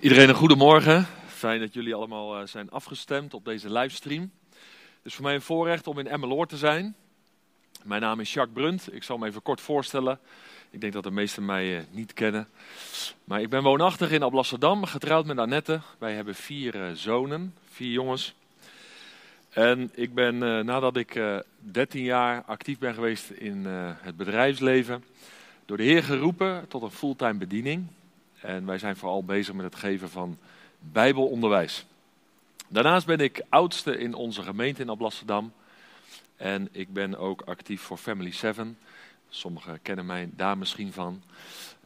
Iedereen een goedemorgen. Fijn dat jullie allemaal eh, zijn afgestemd op deze livestream. Het is voor mij een voorrecht om in Emmeloord te zijn. Mijn naam is Jacques Brunt. Ik zal me even kort voorstellen. Ik denk dat de meesten mij eh, niet kennen. Maar ik ben woonachtig in Alblasserdam, getrouwd met Annette. Wij hebben vier eh, zonen, vier jongens. En ik ben, nadat ik 13 jaar actief ben geweest in het bedrijfsleven, door de Heer geroepen tot een fulltime bediening. En wij zijn vooral bezig met het geven van Bijbelonderwijs. Daarnaast ben ik oudste in onze gemeente in Alblasserdam. En ik ben ook actief voor Family 7. Sommigen kennen mij daar misschien van.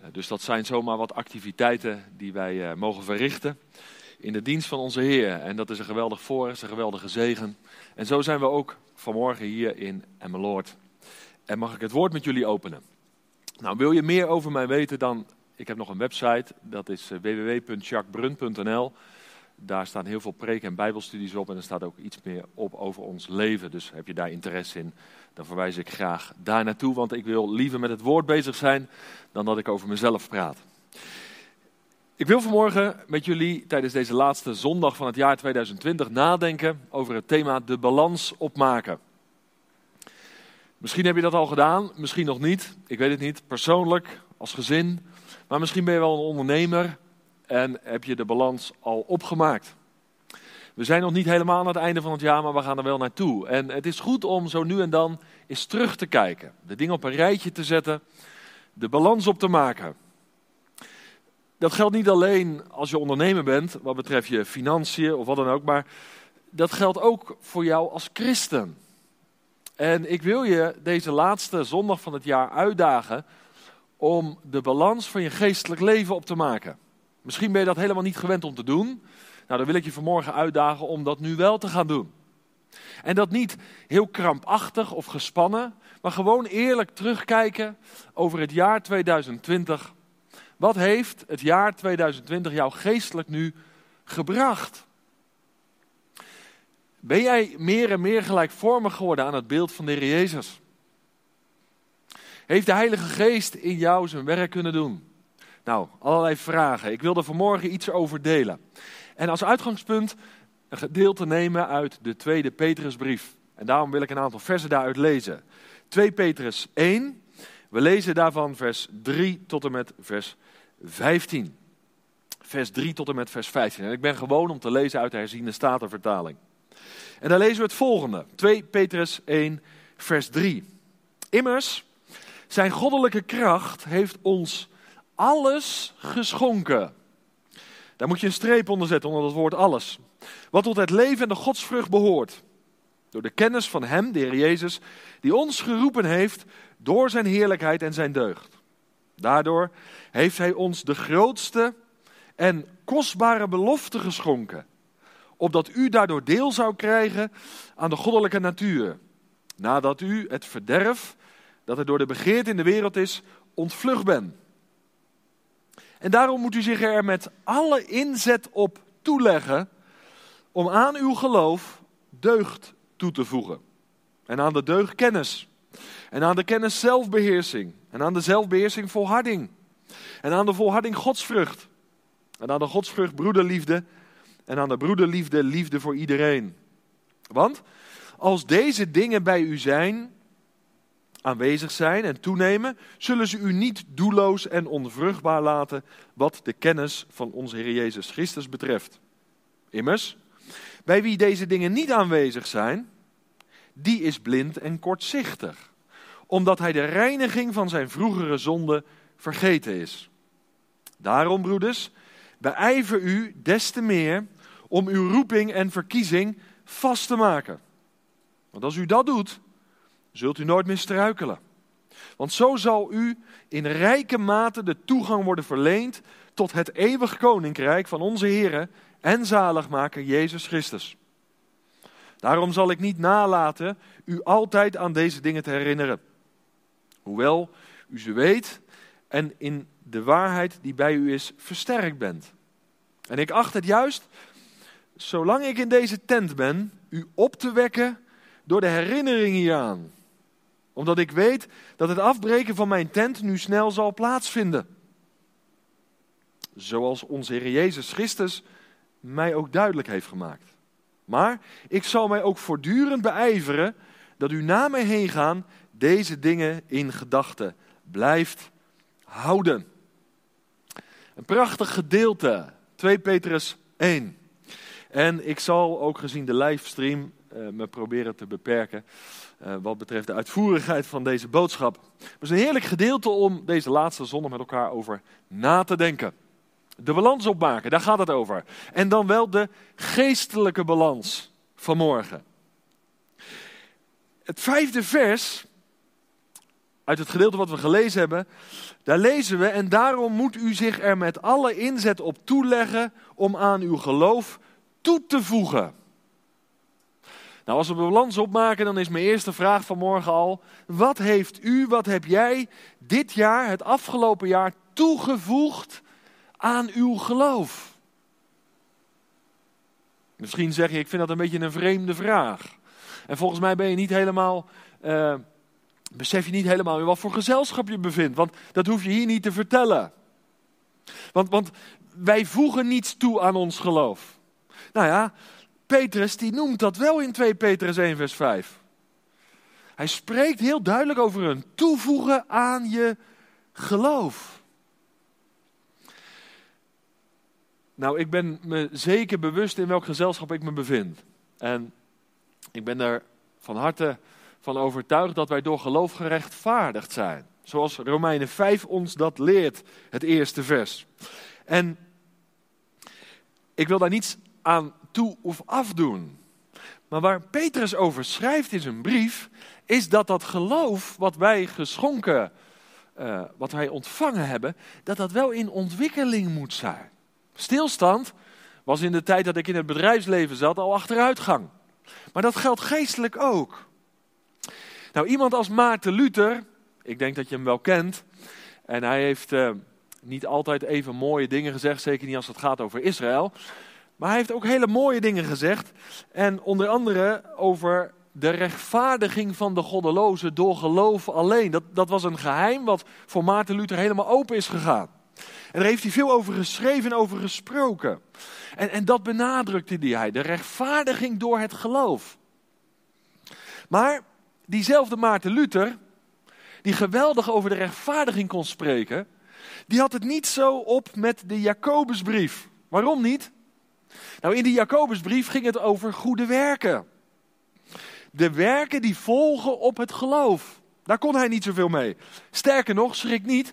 Eh, dus dat zijn zomaar wat activiteiten die wij eh, mogen verrichten in de dienst van onze Heer. En dat is een geweldig voorrecht, een geweldige zegen. En zo zijn we ook vanmorgen hier in Emmeloord. En mag ik het woord met jullie openen. Nou, wil je meer over mij weten, dan ik heb nog een website, dat is eh, www.jacquesbrun.nl. Daar staan heel veel preken en bijbelstudies op en er staat ook iets meer op over ons leven. Dus heb je daar interesse in, dan verwijs ik graag daar naartoe. Want ik wil liever met het woord bezig zijn dan dat ik over mezelf praat. Ik wil vanmorgen met jullie tijdens deze laatste zondag van het jaar 2020 nadenken over het thema de balans opmaken. Misschien heb je dat al gedaan, misschien nog niet. Ik weet het niet. Persoonlijk, als gezin, maar misschien ben je wel een ondernemer en heb je de balans al opgemaakt. We zijn nog niet helemaal aan het einde van het jaar, maar we gaan er wel naartoe. En het is goed om zo nu en dan eens terug te kijken. De dingen op een rijtje te zetten. De balans op te maken. Dat geldt niet alleen als je ondernemer bent, wat betreft je financiën of wat dan ook. Maar dat geldt ook voor jou als christen. En ik wil je deze laatste zondag van het jaar uitdagen om de balans van je geestelijk leven op te maken. Misschien ben je dat helemaal niet gewend om te doen. Nou, dan wil ik je vanmorgen uitdagen om dat nu wel te gaan doen. En dat niet heel krampachtig of gespannen, maar gewoon eerlijk terugkijken over het jaar 2020. Wat heeft het jaar 2020 jou geestelijk nu gebracht? Ben jij meer en meer gelijkvormig geworden aan het beeld van de Heer Jezus? Heeft de Heilige Geest in jou zijn werk kunnen doen? Nou, allerlei vragen. Ik wil er vanmorgen iets over delen. En als uitgangspunt een gedeelte nemen uit de tweede Petrusbrief. En daarom wil ik een aantal versen daaruit lezen. 2 Petrus 1. We lezen daarvan vers 3 tot en met vers 15. Vers 3 tot en met vers 15. En ik ben gewoon om te lezen uit de herziende statenvertaling. En daar lezen we het volgende. 2 Petrus 1 vers 3. Immers, zijn goddelijke kracht heeft ons alles geschonken. Daar moet je een streep onder zetten, onder dat woord alles. Wat tot het leven en de godsvrucht behoort. Door de kennis van Hem, de Heer Jezus, die ons geroepen heeft door Zijn heerlijkheid en Zijn deugd. Daardoor heeft Hij ons de grootste en kostbare belofte geschonken. Opdat u daardoor deel zou krijgen aan de goddelijke natuur. Nadat u het verderf dat er door de begeerte in de wereld is, ontvlucht ben. En daarom moet u zich er met alle inzet op toeleggen om aan uw geloof deugd toe te voegen. En aan de deugd kennis. En aan de kennis zelfbeheersing. En aan de zelfbeheersing volharding. En aan de volharding godsvrucht. En aan de godsvrucht broederliefde. En aan de broederliefde liefde voor iedereen. Want als deze dingen bij u zijn, aanwezig zijn en toenemen, zullen ze u niet doelloos en onvruchtbaar laten wat de kennis van onze Heer Jezus Christus betreft. Immers, bij wie deze dingen niet aanwezig zijn, die is blind en kortzichtig, omdat hij de reiniging van zijn vroegere zonde vergeten is. Daarom, broeders, beijver u des te meer om uw roeping en verkiezing vast te maken. Want als u dat doet, zult u nooit meer struikelen. Want zo zal u in rijke mate de toegang worden verleend tot het eeuwig koninkrijk van onze Heer en zaligmaker Jezus Christus. Daarom zal ik niet nalaten u altijd aan deze dingen te herinneren. Hoewel u ze weet en in de waarheid die bij u is versterkt bent. En ik acht het juist, zolang ik in deze tent ben, u op te wekken door de herinnering hieraan omdat ik weet dat het afbreken van mijn tent nu snel zal plaatsvinden. zoals onze Heer Jezus Christus mij ook duidelijk heeft gemaakt. Maar ik zal mij ook voortdurend beijveren dat u na mij heen gaan deze dingen in gedachten blijft houden. Een prachtig gedeelte, 2 Petrus 1. En ik zal ook gezien de livestream me proberen te beperken uh, wat betreft de uitvoerigheid van deze boodschap. Het is een heerlijk gedeelte om deze laatste zondag met elkaar over na te denken. De balans opmaken, daar gaat het over. En dan wel de geestelijke balans van morgen. Het vijfde vers uit het gedeelte wat we gelezen hebben, daar lezen we, en daarom moet u zich er met alle inzet op toeleggen om aan uw geloof toe te voegen. Nou, als we balans opmaken, dan is mijn eerste vraag vanmorgen al: wat heeft u, wat heb jij dit jaar, het afgelopen jaar, toegevoegd aan uw geloof? Misschien zeg je, ik vind dat een beetje een vreemde vraag. En volgens mij ben je niet helemaal, uh, besef je niet helemaal in wat voor gezelschap je bevindt. Want dat hoef je hier niet te vertellen. Want, want wij voegen niets toe aan ons geloof. Nou ja, Petrus die noemt dat wel in 2 Petrus 1 vers 5. Hij spreekt heel duidelijk over een toevoegen aan je geloof. Nou, ik ben me zeker bewust in welk gezelschap ik me bevind. En ik ben er van harte van overtuigd dat wij door geloof gerechtvaardigd zijn. Zoals Romeinen 5 ons dat leert, het eerste vers. En ik wil daar niets aan toe of afdoen. Maar waar Petrus over schrijft in zijn brief, is dat dat geloof wat wij geschonken, uh, wat wij ontvangen hebben, dat dat wel in ontwikkeling moet zijn. Stilstand was in de tijd dat ik in het bedrijfsleven zat al achteruitgang. Maar dat geldt geestelijk ook. Nou, iemand als Maarten Luther, ik denk dat je hem wel kent, en hij heeft uh, niet altijd even mooie dingen gezegd, zeker niet als het gaat over Israël. Maar hij heeft ook hele mooie dingen gezegd. En onder andere over de rechtvaardiging van de goddelozen door geloof alleen. Dat, dat was een geheim wat voor Maarten Luther helemaal open is gegaan. En daar heeft hij veel over geschreven en over gesproken. En, en dat benadrukte hij, de rechtvaardiging door het geloof. Maar diezelfde Maarten Luther, die geweldig over de rechtvaardiging kon spreken, die had het niet zo op met de Jacobusbrief. Waarom niet? Nou, in de Jacobusbrief ging het over goede werken. De werken die volgen op het geloof. Daar kon hij niet zoveel mee. Sterker nog, schrik niet.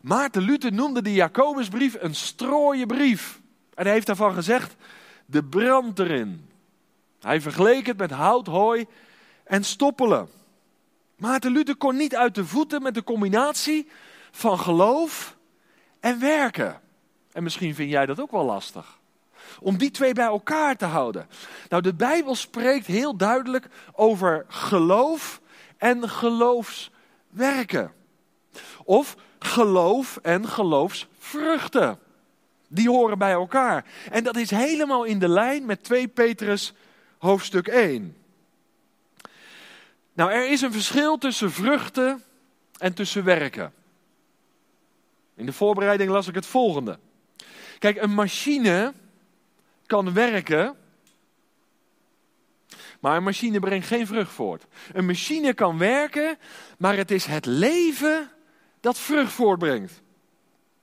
Maarten Luther noemde de Jacobusbrief een strooie brief. En hij heeft daarvan gezegd, de brand erin. Hij vergeleek het met hout, hooi en stoppelen. Maarten Luther kon niet uit de voeten met de combinatie van geloof en werken. En misschien vind jij dat ook wel lastig. Om die twee bij elkaar te houden. Nou, de Bijbel spreekt heel duidelijk over geloof en geloofswerken. Of geloof en geloofsvruchten. Die horen bij elkaar. En dat is helemaal in de lijn met 2 Petrus hoofdstuk 1. Nou, er is een verschil tussen vruchten en tussen werken. In de voorbereiding las ik het volgende. Kijk, een machine kan werken, maar een machine brengt geen vrucht voort. Een machine kan werken, maar het is het leven dat vrucht voortbrengt.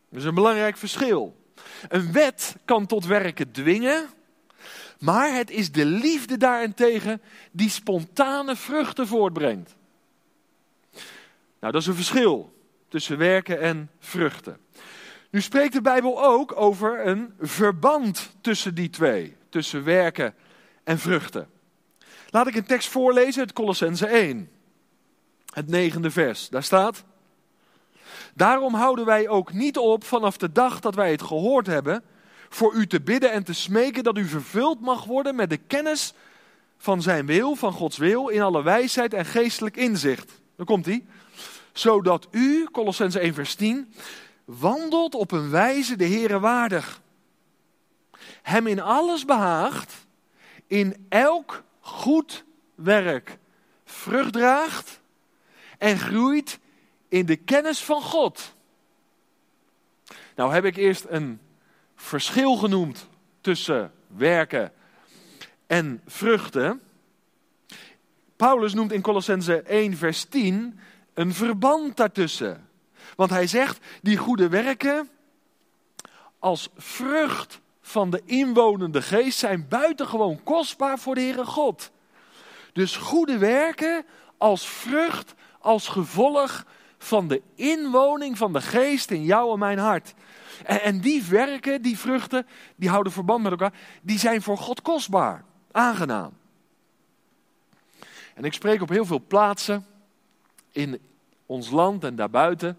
Dat is een belangrijk verschil. Een wet kan tot werken dwingen, maar het is de liefde daarentegen die spontane vruchten voortbrengt. Nou, dat is een verschil tussen werken en vruchten. Nu spreekt de Bijbel ook over een verband tussen die twee, tussen werken en vruchten. Laat ik een tekst voorlezen uit Colossense 1, het negende vers. Daar staat: Daarom houden wij ook niet op vanaf de dag dat wij het gehoord hebben, voor u te bidden en te smeken dat u vervuld mag worden met de kennis van zijn wil, van Gods wil, in alle wijsheid en geestelijk inzicht. Dan komt hij. Zodat u, Colossense 1 vers 10, wandelt op een wijze de Heere waardig. Hem in alles behaagt, in elk goed werk vrucht draagt en groeit in de kennis van God. Nou heb ik eerst een verschil genoemd tussen werken en vruchten. Paulus noemt in Colossense 1, vers 10 een verband daartussen. Want hij zegt, die goede werken als vrucht van de inwonende geest zijn buitengewoon kostbaar voor de Heere God. Dus goede werken als vrucht, als gevolg van de inwoning van de geest in jou en mijn hart. En, en die werken, die vruchten, die houden verband met elkaar, die zijn voor God kostbaar, aangenaam. En ik spreek op heel veel plaatsen in ons land en daarbuiten.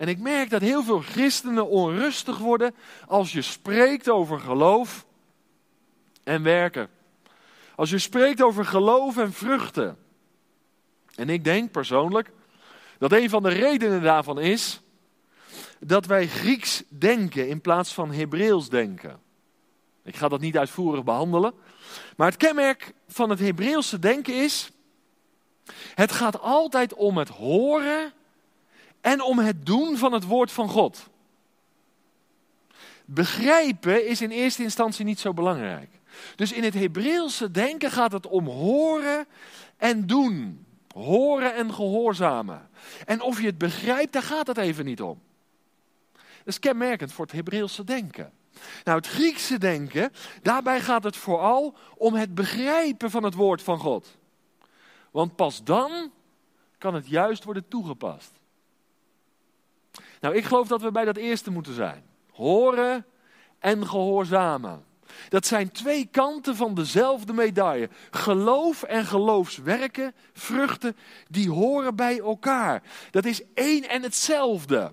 En ik merk dat heel veel christenen onrustig worden als je spreekt over geloof en werken. Als je spreekt over geloof en vruchten. En ik denk persoonlijk dat een van de redenen daarvan is dat wij Grieks denken in plaats van Hebreeuws denken. Ik ga dat niet uitvoerig behandelen. Maar het kenmerk van het Hebreeuwse denken is. Het gaat altijd om het horen en om het doen van het woord van God. Begrijpen is in eerste instantie niet zo belangrijk. Dus in het Hebreeuwse denken gaat het om horen en doen. Horen en gehoorzamen. En of je het begrijpt, daar gaat het even niet om. Dat is kenmerkend voor het Hebreeuwse denken. Nou, het Griekse denken, daarbij gaat het vooral om het begrijpen van het woord van God. Want pas dan kan het juist worden toegepast. Nou, ik geloof dat we bij dat eerste moeten zijn. Horen en gehoorzamen. Dat zijn twee kanten van dezelfde medaille. Geloof en geloofswerken, vruchten, die horen bij elkaar. Dat is één en hetzelfde.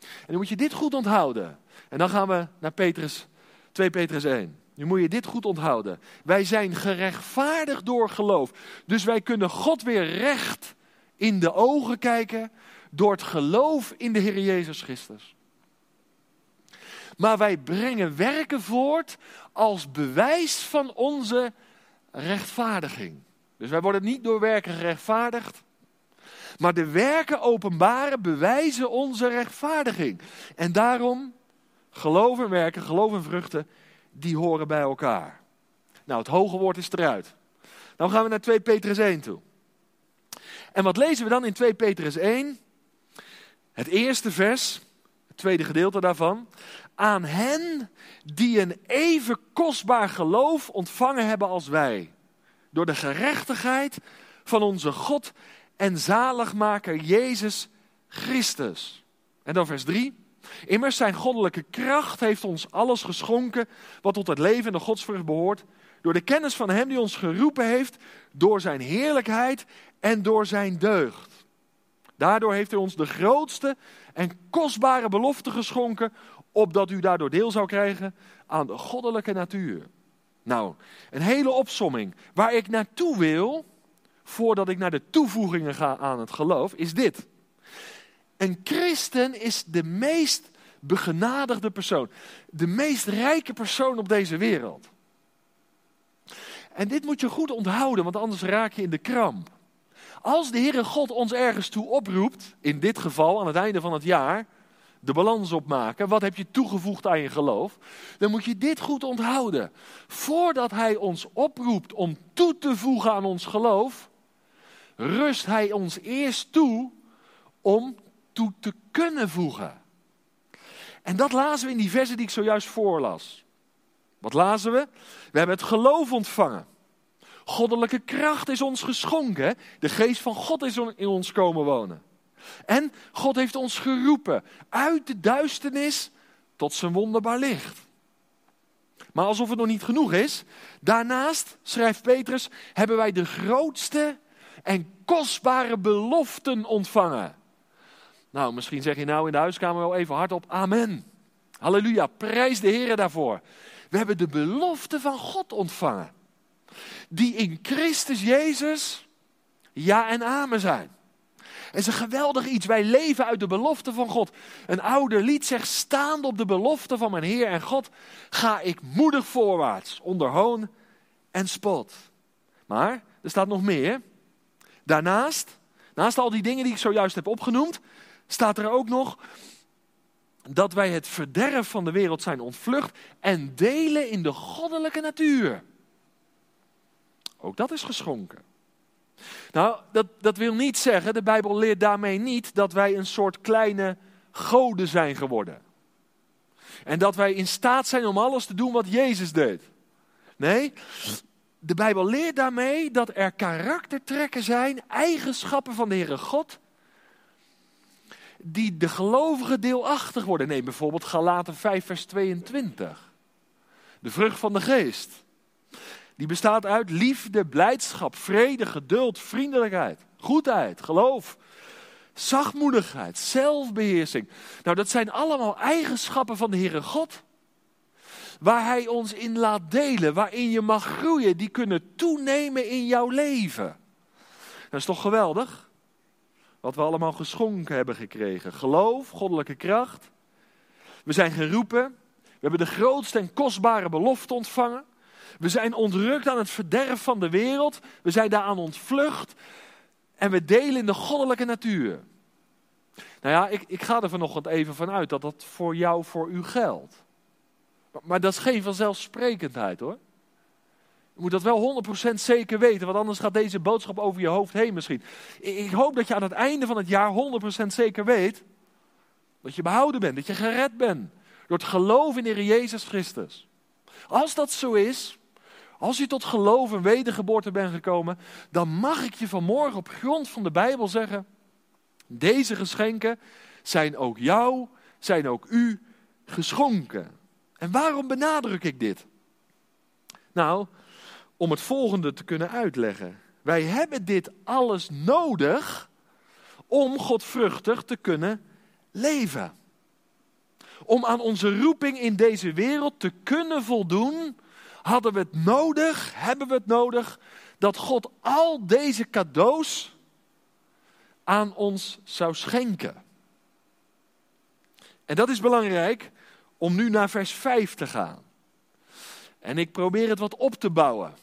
En dan moet je dit goed onthouden. En dan gaan we naar Petrus, 2 Petrus 1. Nu moet je dit goed onthouden. Wij zijn gerechtvaardigd door geloof. Dus wij kunnen God weer recht in de ogen kijken door het geloof in de Heer Jezus Christus. Maar wij brengen werken voort als bewijs van onze rechtvaardiging. Dus wij worden niet door werken gerechtvaardigd. Maar de werken openbaren bewijzen onze rechtvaardiging. En daarom, geloof en werken, geloof en vruchten, die horen bij elkaar. Nou, het hoge woord is eruit. Dan gaan we naar 2 Petrus 1 toe. En wat lezen we dan in 2 Petrus 1? Het eerste vers, het tweede gedeelte daarvan. Aan hen die een even kostbaar geloof ontvangen hebben als wij. Door de gerechtigheid van onze God en zaligmaker Jezus Christus. En dan vers 3. Immers zijn goddelijke kracht heeft ons alles geschonken wat tot het leven en de godsvrucht behoort. Door de kennis van Hem die ons geroepen heeft, door Zijn heerlijkheid en door Zijn deugd. Daardoor heeft Hij ons de grootste en kostbare belofte geschonken, opdat u daardoor deel zou krijgen aan de goddelijke natuur. Nou, een hele opsomming. Waar ik naartoe wil, voordat ik naar de toevoegingen ga aan het geloof, is dit. Een christen is de meest begenadigde persoon. De meest rijke persoon op deze wereld. En dit moet je goed onthouden, want anders raak je in de kramp. Als de Heere God ons ergens toe oproept, in dit geval aan het einde van het jaar, de balans opmaken, wat heb je toegevoegd aan je geloof, dan moet je dit goed onthouden. Voordat Hij ons oproept om toe te voegen aan ons geloof, rust Hij ons eerst toe om toe te kunnen voegen. En dat lazen we in die versen die ik zojuist voorlas. Wat lazen we? We hebben het geloof ontvangen. Goddelijke kracht is ons geschonken. De geest van God is in ons komen wonen. En God heeft ons geroepen uit de duisternis tot zijn wonderbaar licht. Maar alsof het nog niet genoeg is, daarnaast, schrijft Petrus, hebben wij de grootste en kostbare beloften ontvangen. Nou, misschien zeg je nou in de huiskamer wel even hardop amen. Halleluja, prijs de Heer daarvoor. We hebben de belofte van God ontvangen. Die in Christus Jezus ja en amen zijn. Het is een geweldig iets. Wij leven uit de belofte van God. Een oude lied zegt, staande op de belofte van mijn Heer en God, ga ik moedig voorwaarts, onder hoon en spot. Maar, er staat nog meer. Daarnaast, naast al die dingen die ik zojuist heb opgenoemd, staat er ook nog, dat wij het verderf van de wereld zijn ontvlucht en delen in de goddelijke natuur. Ook dat is geschonken. Nou, dat, dat wil niet zeggen, de Bijbel leert daarmee niet dat wij een soort kleine goden zijn geworden. En dat wij in staat zijn om alles te doen wat Jezus deed. Nee, de Bijbel leert daarmee dat er karaktertrekken zijn, eigenschappen van de Heere God, die de gelovigen deelachtig worden. Neem bijvoorbeeld Galaten 5, vers 22. De vrucht van de geest. Die bestaat uit liefde, blijdschap, vrede, geduld, vriendelijkheid, goedheid, geloof, zachtmoedigheid, zelfbeheersing. Nou, dat zijn allemaal eigenschappen van de Heere God. Waar Hij ons in laat delen, waarin je mag groeien, die kunnen toenemen in jouw leven. Dat is toch geweldig? Wat we allemaal geschonken hebben gekregen. Geloof, goddelijke kracht. We zijn geroepen. We hebben de grootste en kostbare belofte ontvangen. We zijn ontrukt aan het verderf van de wereld. We zijn daaraan ontvlucht. En we delen in de goddelijke natuur. Nou ja, ik, ik ga er vanochtend even vanuit dat dat voor jou, voor u geldt. Maar, dat is geen vanzelfsprekendheid hoor. Je moet dat wel 100% zeker weten, want anders gaat deze boodschap over je hoofd heen misschien. Ik hoop dat je aan het einde van het jaar 100% zeker weet dat je behouden bent, dat je gered bent. Door het geloof in de Heer Jezus Christus. Als dat zo is, als je tot geloof en wedergeboorte bent gekomen, dan mag ik je vanmorgen op grond van de Bijbel zeggen, deze geschenken zijn ook jou, zijn ook u geschonken. En waarom benadruk ik dit? Nou, om het volgende te kunnen uitleggen. Wij hebben dit alles nodig om godvruchtig te kunnen leven. Om aan onze roeping in deze wereld te kunnen voldoen, hadden we het nodig, hebben we het nodig, dat God al deze cadeaus aan ons zou schenken. En dat is belangrijk om nu naar vers 5 te gaan. En ik probeer het wat op te bouwen.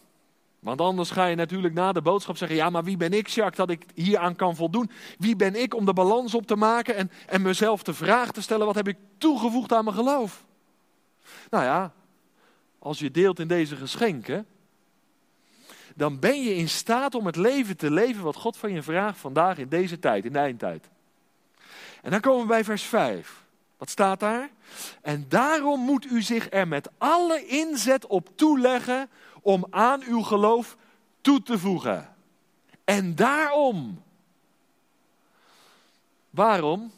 Want anders ga je natuurlijk na de boodschap zeggen: Ja, maar wie ben ik, Jacques, dat ik hieraan kan voldoen? Wie ben ik om de balans op te maken en, en mezelf de vraag te stellen: Wat heb ik toegevoegd aan mijn geloof? Nou ja, als je deelt in deze geschenken, dan ben je in staat om het leven te leven wat God van je vraagt vandaag in deze tijd, in de eindtijd. En dan komen we bij vers 5. Wat staat daar? En daarom moet u zich er met alle inzet op toeleggen om aan uw geloof toe te voegen. En daarom. Waarom?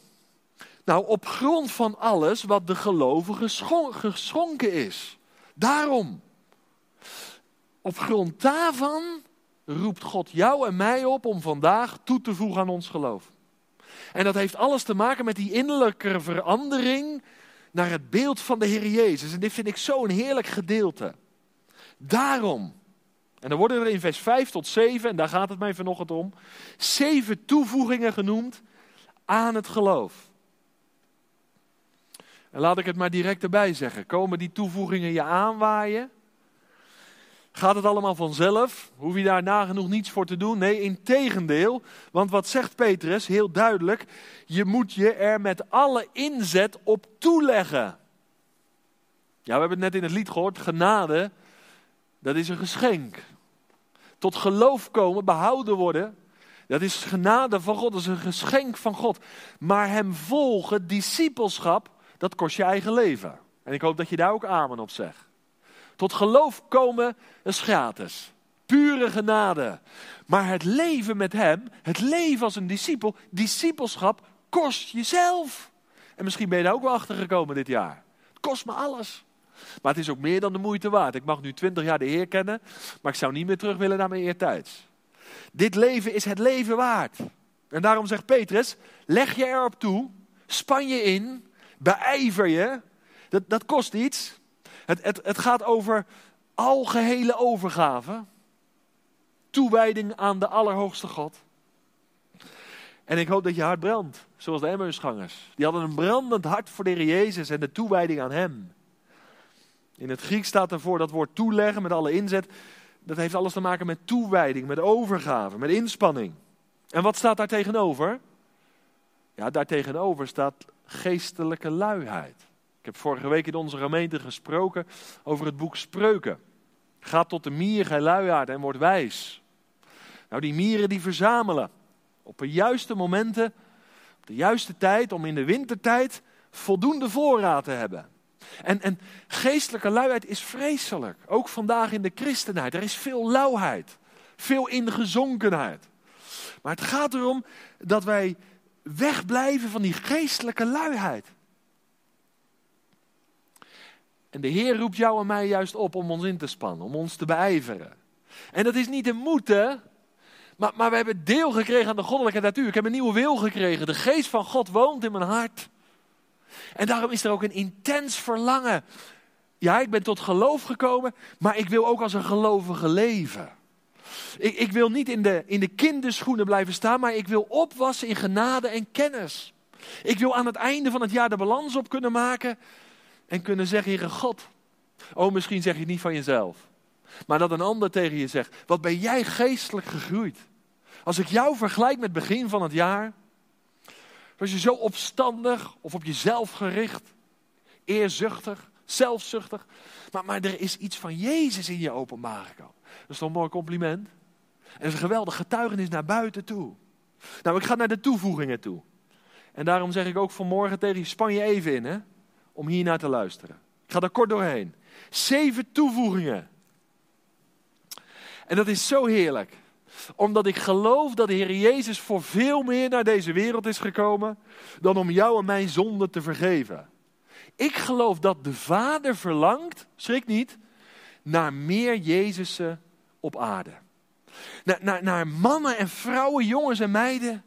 Nou, op grond van alles wat de gelovige geschonken is. Daarom. Op grond daarvan roept God jou en mij op om vandaag toe te voegen aan ons geloof. En dat heeft alles te maken met die innerlijke verandering naar het beeld van de Heer Jezus. En dit vind ik zo'n heerlijk gedeelte. Daarom. En dan worden er in vers 5 tot 7, en daar gaat het mij vanochtend om, zeven toevoegingen genoemd aan het geloof. En laat ik het maar direct erbij zeggen. Komen die toevoegingen je aanwaaien? Gaat het allemaal vanzelf? Hoef je daar nagenoeg niets voor te doen? Nee, in tegendeel. Want wat zegt Petrus? Heel duidelijk. Je moet je er met alle inzet op toeleggen. Ja, we hebben het net in het lied gehoord. Genade, dat is een geschenk. Tot geloof komen, behouden worden. Dat is genade van God, dat is een geschenk van God. Maar hem volgen, discipelschap, dat kost je eigen leven. En ik hoop dat je daar ook amen op zegt. Tot geloof komen is gratis. Pure genade. Maar het leven met hem, het leven als een discipel, discipelschap kost jezelf. En misschien ben je daar ook wel achter gekomen dit jaar. Het kost me alles. Maar het is ook meer dan de moeite waard. Ik mag nu twintig jaar de Heer kennen, maar ik zou niet meer terug willen naar mijn eertijds. Dit leven is het leven waard. En daarom zegt Petrus, leg je erop toe, span je in, beijver je. Dat, dat kost iets. Het, het, het gaat over algehele overgave. Toewijding aan de Allerhoogste God. En ik hoop dat je hart brandt, zoals de Emmausgangers. Die hadden een brandend hart voor de Heer Jezus en de toewijding aan Hem. In het Grieks staat ervoor dat woord toeleggen met alle inzet. Dat heeft alles te maken met toewijding, met overgave, met inspanning. En wat staat daar tegenover? Ja, daar tegenover staat geestelijke luiheid. Ik heb vorige week in onze gemeente gesproken over het boek Spreuken. Ga tot de mier, gij luiaard, en word wijs. Nou, die mieren die verzamelen op de juiste momenten, op de juiste tijd, om in de wintertijd voldoende voorraad te hebben. En, en geestelijke luiheid is vreselijk. Ook vandaag in de christenheid. Er is veel lauwheid, veel ingezonkenheid. Maar het gaat erom dat wij wegblijven van die geestelijke luiheid. En de Heer roept jou en mij juist op om ons in te spannen, om ons te beijveren. En dat is niet een moeten, maar, maar we hebben deel gekregen aan de goddelijke natuur. Ik heb een nieuwe wil gekregen. De geest van God woont in mijn hart. En daarom is er ook een intens verlangen. Ja, ik ben tot geloof gekomen, maar ik wil ook als een gelovige leven. Ik, ik wil niet in de, in de kinderschoenen blijven staan, maar ik wil opwassen in genade en kennis. Ik wil aan het einde van het jaar de balans op kunnen maken en kunnen zeggen, Heere God. Oh, misschien zeg je het niet van jezelf. Maar dat een ander tegen je zegt, wat ben jij geestelijk gegroeid. Als ik jou vergelijk met begin van het jaar, was je zo opstandig of op jezelf gericht, eerzuchtig, zelfzuchtig. Maar, maar er is iets van Jezus in je openbaar gekomen. Dat is toch een mooi compliment? En een geweldig getuigenis naar buiten toe. Nou, ik ga naar de toevoegingen toe. En daarom zeg ik ook vanmorgen tegen je, span je even in, hè, om hier naar te luisteren. Ik ga daar kort doorheen. Zeven toevoegingen. En dat is zo heerlijk omdat ik geloof dat de Heer Jezus voor veel meer naar deze wereld is gekomen dan om jou en mijn zonde te vergeven. Ik geloof dat de Vader verlangt, schrik niet, naar meer Jezusen op aarde. Naar, mannen en vrouwen, jongens en meiden,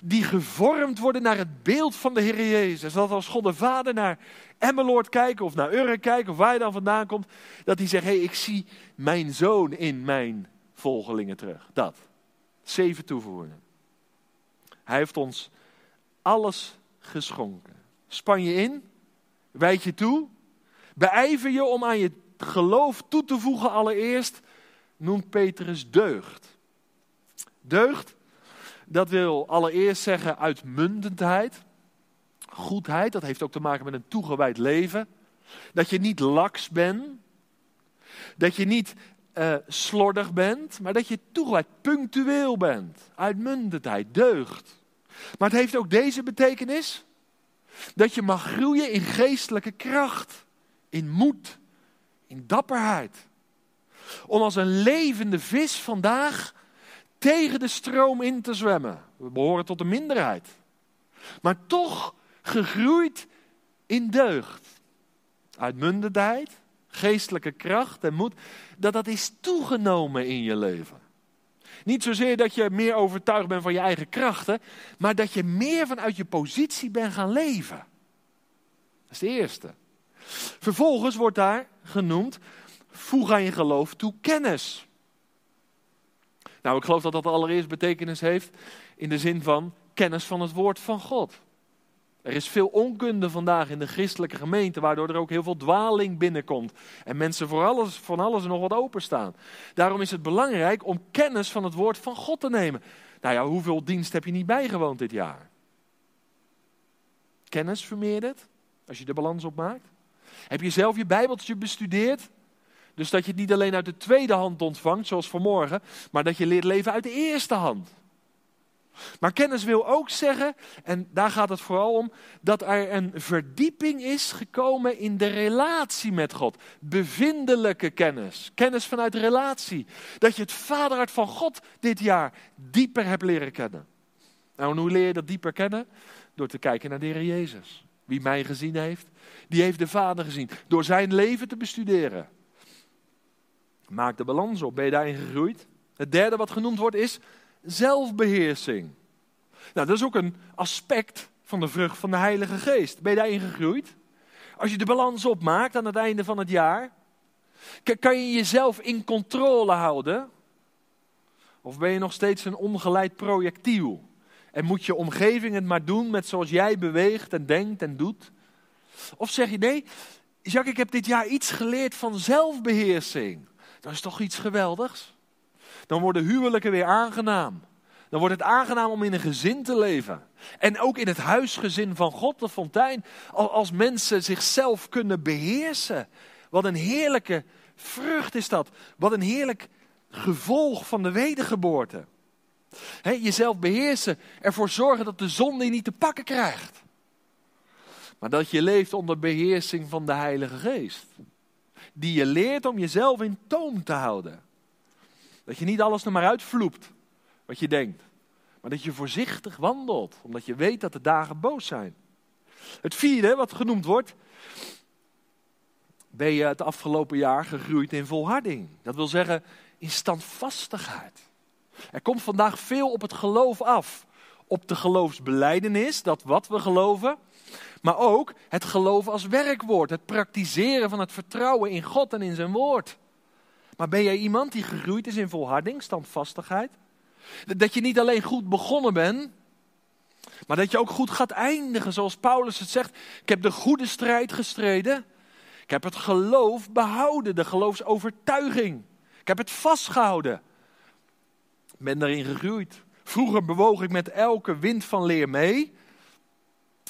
die gevormd worden naar het beeld van de Heer Jezus. Dat als God de Vader naar Emmeloord kijkt of naar Urk kijkt of waar hij dan vandaan komt, dat hij zegt, hey, ik zie mijn zoon in mijn volgelingen terug. Dat. Zeven toevoegingen. Hij heeft ons alles geschonken. Span je in, wijd je toe, beijver je om aan je geloof toe te voegen allereerst, noemt Petrus deugd. Deugd, dat wil allereerst zeggen uitmuntendheid, goedheid, dat heeft ook te maken met een toegewijd leven. Dat je niet laks bent, dat je niet uh, slordig bent, maar dat je toegewijd punctueel bent. Uitmuntendheid, deugd. Maar het heeft ook deze betekenis. Dat je mag groeien in geestelijke kracht, in moed, in dapperheid. Om als een levende vis vandaag tegen de stroom in te zwemmen. We behoren tot de minderheid. Maar toch gegroeid in deugd. Uitmuntendheid, geestelijke kracht en moed, dat dat is toegenomen in je leven. Niet zozeer dat je meer overtuigd bent van je eigen krachten, maar dat je meer vanuit je positie bent gaan leven. Dat is de eerste. Vervolgens wordt daar genoemd, voeg aan je geloof toe kennis. Nou, ik geloof dat dat allereerst betekenis heeft in de zin van kennis van het woord van God. Er is veel onkunde vandaag in de christelijke gemeente, waardoor er ook heel veel dwaling binnenkomt. En mensen voor alles, van alles en nog wat openstaan. Daarom is het belangrijk om kennis van het woord van God te nemen. Nou ja, hoeveel dienst heb je niet bijgewoond dit jaar? Kennis vermeerderd, als je de balans opmaakt. Heb je zelf je Bijbeltje bestudeerd? Dus dat je het niet alleen uit de tweede hand ontvangt, zoals vanmorgen, maar dat je leert leven uit de eerste hand. Maar kennis wil ook zeggen, en daar gaat het vooral om, dat er een verdieping is gekomen in de relatie met God. Bevindelijke kennis, kennis vanuit relatie. Dat je het vaderhart van God dit jaar dieper hebt leren kennen. Nou, en hoe leer je dat dieper kennen? Door te kijken naar de Heer Jezus. Wie mij gezien heeft, die heeft de Vader gezien. Door zijn leven te bestuderen. Maak de balans op. Ben je daarin gegroeid? Het derde wat genoemd wordt is zelfbeheersing. Nou, dat is ook een aspect van de vrucht van de Heilige Geest. Ben je daarin gegroeid? Als je de balans opmaakt aan het einde van het jaar, kan je jezelf in controle houden? Of ben je nog steeds een ongeleid projectiel? En moet je omgeving het maar doen met zoals jij beweegt en denkt en doet? Of zeg je nee, Jacques, ik heb dit jaar iets geleerd van zelfbeheersing. Dat is toch iets geweldigs? Dan worden huwelijken weer aangenaam. Dan wordt het aangenaam om in een gezin te leven. En ook in het huisgezin van God, de fontein. Als mensen zichzelf kunnen beheersen. Wat een heerlijke vrucht is dat. Wat een heerlijk gevolg van de wedergeboorte. Jezelf beheersen, ervoor zorgen dat de zonde je niet te pakken krijgt. Maar dat je leeft onder beheersing van de Heilige Geest. Die je leert om jezelf in toom te houden. Dat je niet alles er maar uitvloept wat je denkt. Maar dat je voorzichtig wandelt, omdat je weet dat de dagen boos zijn. Het vierde, wat genoemd wordt, ben je het afgelopen jaar gegroeid in volharding. Dat wil zeggen in standvastigheid. Er komt vandaag veel op het geloof af. Op de geloofsbeleidenis, dat wat we geloven. Maar ook het geloof als werkwoord. Het praktiseren van het vertrouwen in God en in zijn woord. Maar ben jij iemand die gegroeid is in volharding, standvastigheid? Dat je niet alleen goed begonnen bent, maar dat je ook goed gaat eindigen. Zoals Paulus het zegt, ik heb de goede strijd gestreden. Ik heb het geloof behouden, de geloofsovertuiging. Ik heb het vastgehouden. Ben daarin gegroeid. Vroeger bewoog ik met elke wind van leer mee.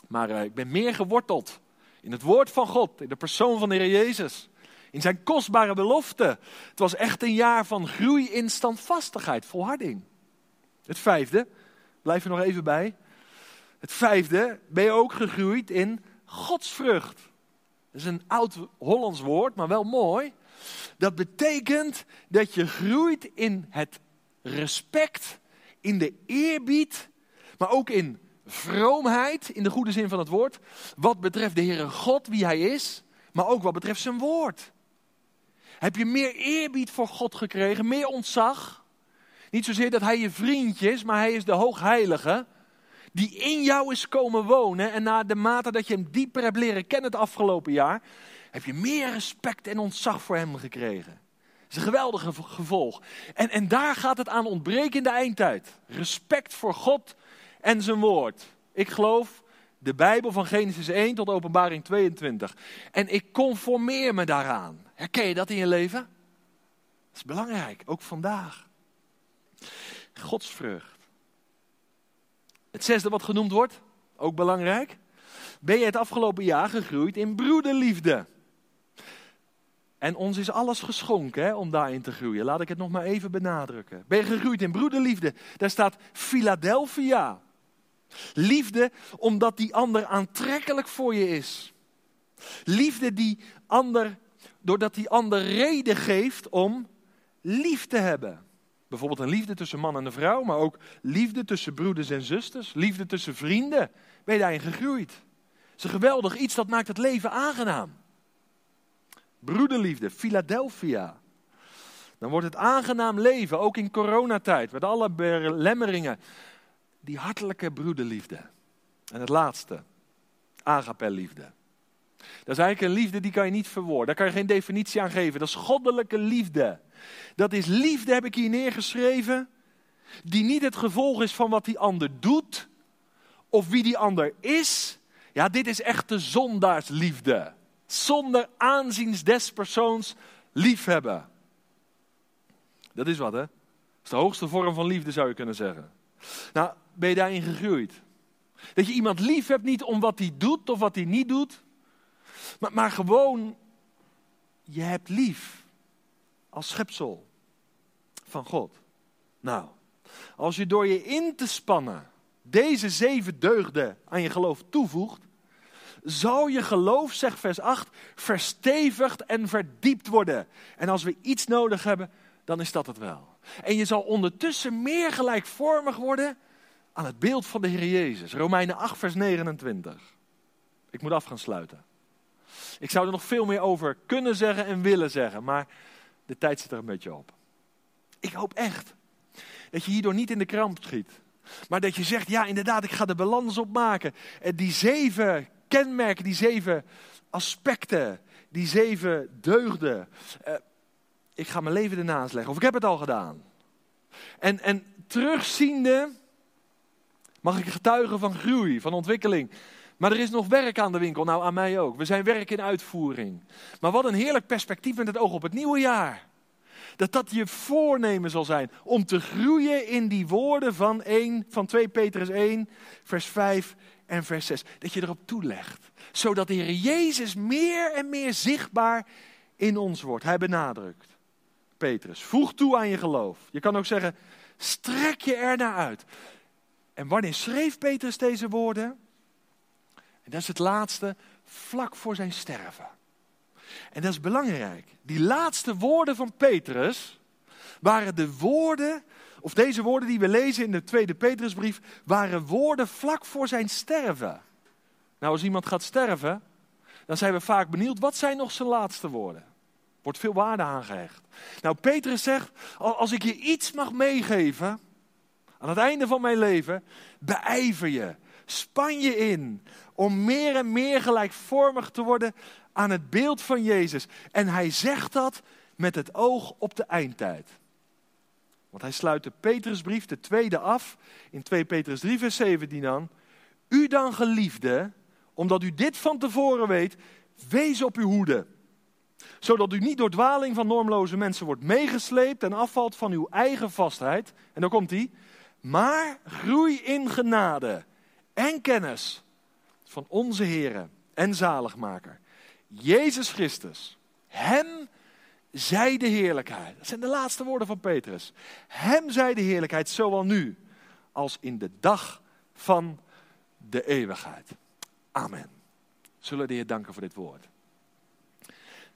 Maar uh, ik ben meer geworteld in het woord van God, in de persoon van de Heer Jezus. In zijn kostbare belofte. Het was echt een jaar van groei in standvastigheid, volharding. Het vijfde, blijf er nog even bij. Het vijfde, ben je ook gegroeid in godsvrucht. Dat is een oud Hollands woord, maar wel mooi. Dat betekent dat je groeit in het respect, in de eerbied, maar ook in vroomheid, in de goede zin van het woord. Wat betreft de Heere God, wie Hij is, maar ook wat betreft zijn woord. Heb je meer eerbied voor God gekregen, meer ontzag? Niet zozeer dat Hij je vriendje is, maar Hij is de hoogheilige. Die in jou is komen wonen. En na de mate dat je hem dieper hebt leren kennen het afgelopen jaar. Heb je meer respect en ontzag voor hem gekregen. Is een geweldige gevolg. En, en daar gaat het aan ontbreken in eindtijd. Respect voor God en zijn woord. Ik geloof de Bijbel van Genesis 1 tot Openbaring 22. En ik conformeer me daaraan. Herken je dat in je leven? Dat is belangrijk, ook vandaag. Godsvrucht. Het zesde wat genoemd wordt, ook belangrijk. Ben je het afgelopen jaar gegroeid in broederliefde? En ons is alles geschonken hè, om daarin te groeien. Laat ik het nog maar even benadrukken. Ben je gegroeid in broederliefde? Daar staat Philadelphia. Liefde omdat die ander aantrekkelijk voor je is. Liefde die ander, doordat die ander reden geeft om lief te hebben. Bijvoorbeeld een liefde tussen man en een vrouw, maar ook liefde tussen broeders en zusters, liefde tussen vrienden. Ben je daarin gegroeid? Het is een geweldig iets dat maakt het leven aangenaam. Broederliefde, Philadelphia. Dan wordt het aangenaam leven, ook in coronatijd, met alle belemmeringen. Die hartelijke broederliefde. En het laatste, agapelliefde. Dat is eigenlijk een liefde die kan je niet verwoorden. Daar kan je geen definitie aan geven. Dat is goddelijke liefde. Dat is liefde, heb ik hier neergeschreven, die niet het gevolg is van wat die ander doet of wie die ander is. Ja, dit is echte zondaarsliefde. Zonder aanziens des persoons liefhebben. Dat is wat, hè? Dat is de hoogste vorm van liefde, zou je kunnen zeggen. Nou, ben je daarin gegroeid? Dat je iemand lief hebt, niet om wat hij doet of wat hij niet doet, maar, maar gewoon, je hebt lief als schepsel van God. Nou, als je door je in te spannen deze zeven deugden aan je geloof toevoegt, zal je geloof, zegt vers 8, verstevigd en verdiept worden. En als we iets nodig hebben, dan is dat het wel. En je zal ondertussen meer gelijkvormig worden aan het beeld van de Heer Jezus. Romeinen 8, vers 29. Ik moet af gaan sluiten. Ik zou er nog veel meer over kunnen zeggen en willen zeggen, maar de tijd zit er een beetje op. Ik hoop echt dat je hierdoor niet in de kramp schiet. Maar dat je zegt, ja inderdaad, ik ga de balans opmaken. En die zeven kenmerken, die zeven aspecten, die zeven deugden. Eh, ik ga mijn leven ernaast leggen. Of ik heb het al gedaan. En, en terugziende mag ik getuigen van groei, van ontwikkeling. Maar er is nog werk aan de winkel, nou aan mij ook. We zijn werk in uitvoering. Maar wat een heerlijk perspectief met het oog op het nieuwe jaar. Dat dat je voornemen zal zijn om te groeien in die woorden van, 1, van 2 Petrus 1, vers 5 en vers 6. Dat je erop toelegt. Zodat de Heer Jezus meer en meer zichtbaar in ons wordt. Hij benadrukt. Petrus, voeg toe aan je geloof. Je kan ook zeggen, strek je er naar uit. En wanneer schreef Petrus deze woorden? En dat is het laatste, vlak voor zijn sterven. En dat is belangrijk. Die laatste woorden van Petrus waren de woorden, of deze woorden die we lezen in de tweede Petrusbrief, waren woorden vlak voor zijn sterven. Nou, als iemand gaat sterven, dan zijn we vaak benieuwd, wat zijn nog zijn laatste woorden? Wordt veel waarde aangehecht. Nou, Petrus zegt, als ik je iets mag meegeven, aan het einde van mijn leven, beijver je, span je in om meer en meer gelijkvormig te worden aan het beeld van Jezus. En hij zegt dat met het oog op de eindtijd. Want hij sluit de Petrusbrief, de tweede af, in 2 Petrus 3, vers 17 dan. U dan geliefde, omdat u dit van tevoren weet, wees op uw hoede. Zodat u niet door dwaling van normloze mensen wordt meegesleept en afvalt van uw eigen vastheid. En dan komt hij. Maar groei in genade en kennis van onze Heer en Zaligmaker, Jezus Christus. Hem zij de heerlijkheid. Dat zijn de laatste woorden van Petrus. Hem zij de heerlijkheid, zowel nu als in de dag van de eeuwigheid. Amen. Zullen de Heer danken voor dit woord.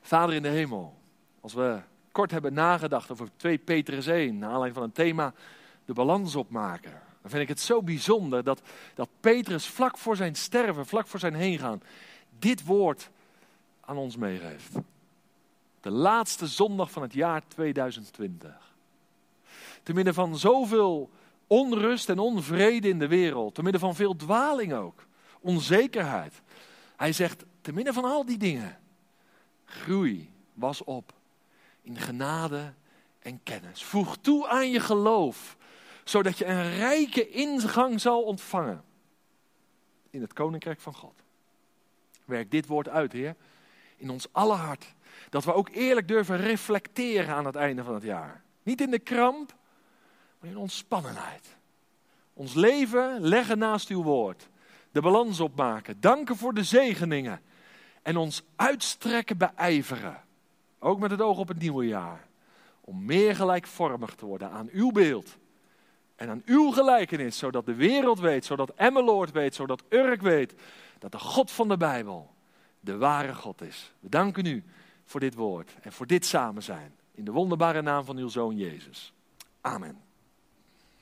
Vader in de hemel, als we kort hebben nagedacht over 2 Petrus 1, naar aanleiding van een thema, de balans opmaken. Dan vind ik het zo bijzonder dat, dat Petrus vlak voor zijn sterven, vlak voor zijn heen gaan, dit woord aan ons meegeeft. De laatste zondag van het jaar 2020. Te midden van zoveel onrust en onvrede in de wereld, te midden van veel dwaling ook, onzekerheid. Hij zegt, te midden van al die dingen, groei was op in genade en kennis. Voeg toe aan je geloof, zodat je een rijke ingang zal ontvangen in het koninkrijk van God. Werk dit woord uit, Heer, in ons alle hart. Dat we ook eerlijk durven reflecteren aan het einde van het jaar. Niet in de kramp, maar in ontspannenheid. Ons leven leggen naast uw woord. De balans opmaken. Danken voor de zegeningen. En ons uitstrekken beijveren. Ook met het oog op het nieuwe jaar. Om meer gelijkvormig te worden aan uw beeld. En aan uw gelijkenis. Zodat de wereld weet, zodat Emmeloord weet, zodat Urk weet. Dat de God van de Bijbel de ware God is. We danken u voor dit woord en voor dit samen zijn. In de wonderbare naam van uw Zoon Jezus. Amen.